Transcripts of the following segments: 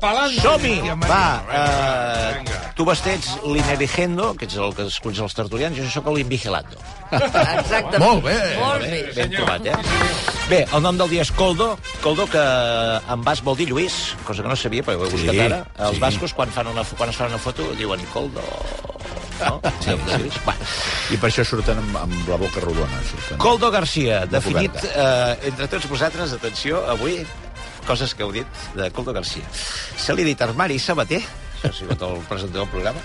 Som-hi! Va, uh, Vinga. tu vestets l'ineligendo, que ets el que esculls els tertulians, jo sóc l'invigilando. Exactament. Molt bé. Molt bé. Ben senyor. trobat, eh? Bé, el nom del dia és Coldo. Coldo, que en basc vol dir Lluís, cosa que no sabia, perquè ho he Sí, buscat ara. Els sí. bascos, quan, fan una, quan es fan una foto, diuen Coldo... No? Sí, sí. Bueno. I per això surten amb, amb la boca rodona. Surten. Coldo Garcia, definit eh, entre tots vosaltres, atenció, avui, coses que heu dit de Coldo Garcia. Se li ha dit armari i sabater, això ha sigut el presentador del programa,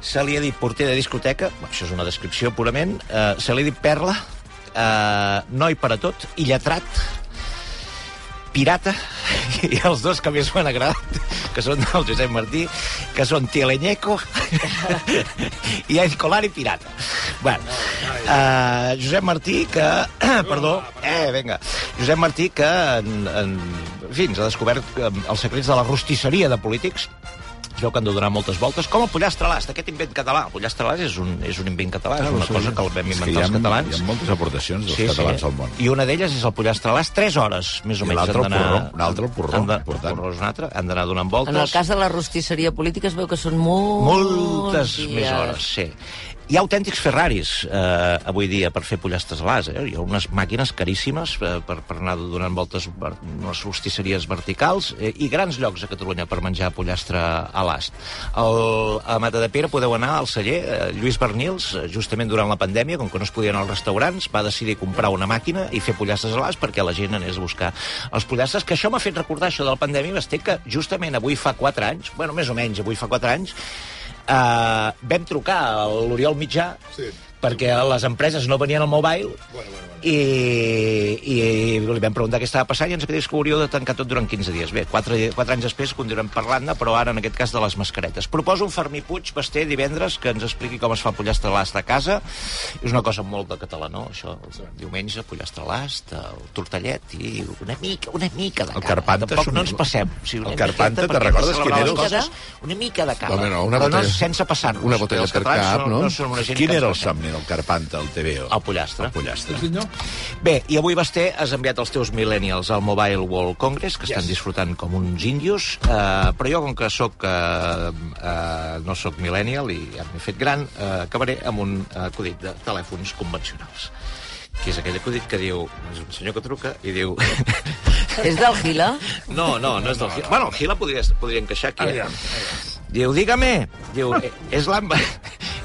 se li ha dit porter de discoteca, això és una descripció purament, eh, se li ha dit perla, eh, noi per a tot, i lletrat, pirata, i els dos que més m'han agradat, que són el Josep Martí, que són Tieleñeco i Escolar i Pirata. Bueno, uh, Josep Martí, que... perdó, eh, vinga. Josep Martí, que en, en, en fi, ens ha descobert eh, els secrets de la rostisseria de polítics, veu que han de donar moltes voltes, com el pollastre l'ast, aquest invent català. El pollastre l'ast és un, és un invent català, és una cosa que el vam inventar els catalans. Hi ha moltes aportacions dels catalans al món. I una d'elles és el pollastre a les 3 hores, més o I menys. l'altre el porró, un altre el porró, han de- important. El porró és un altre, han d'anar donant voltes. En el cas de la rostisseria política es veu que són molts Moltes més hores, sí. Hi ha autèntics Ferraris eh, avui dia per fer pollastres a l'as. Eh? Hi ha unes màquines caríssimes eh, per, per anar donant voltes per unes rostisseries verticals eh, i grans llocs a Catalunya per menjar pollastre a l'ast. El, a Matadepera podeu anar al celler. Eh, Lluís Bernils, eh, justament durant la pandèmia, com que no es podien als restaurants, va decidir comprar una màquina i fer pollastres a l'ast perquè la gent anés a buscar els pollastres, que això m'ha fet recordar això de la pandèmia, que justament avui fa 4 anys, bueno, més o menys, avui fa 4 anys, Uh, vam trucar a l'Oriol Mitjà Sí. Perquè les empreses no venien al mobile Bueno, bueno, bueno. i, i li vam preguntar què estava passant i ens va dir que hauríeu de tancar tot durant 15 dies. Bé, 4, 4 anys després continuem parlant-ne, però ara en aquest cas de les mascaretes. Proposo un Fermí Puig, Basté, divendres, que ens expliqui com es fa el pollastre a l'ast a casa. És una cosa molt de català, no? Això, el diumenge, pollastre el tortellet i una mica, una mica de El cava. Carpanta Tampoc no ens passem. O sigui, una el Carpanta, te'n perquè recordes quin era el- coses, Una mica de cava. Home, no, una però no botella- sense passar-nos. una botella per cap, són- no? no són una gent Quin era el ens somni del Carpanta, el TVO? El pollastre. El pollastre. Senyor? Bé, i avui, Basté, has enviat els teus millennials al Mobile World Congress, que Yes. estan disfrutant com uns índios, eh, però jo, com que soc, eh, eh, no sóc millennial i ja m'he fet gran, eh, acabaré amb un eh, acudit de telèfons convencionals que és aquell acudit que diu, és un senyor que truca i diu... És del Gila? No, no, no és del Gila. Bueno, el Gila podria, podria encaixar aquí. Eh? Aviam, Diu, dígame. Diu, "eh, es la...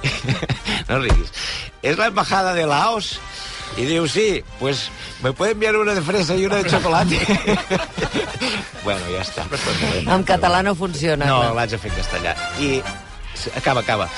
no riguis. Es la embajada de Laos. Y diu, sí, pues me puede enviar una de fresa y una de chocolate. bueno, ja està. En català no funciona. No, l'haig de fer en castellà. I acaba, acaba.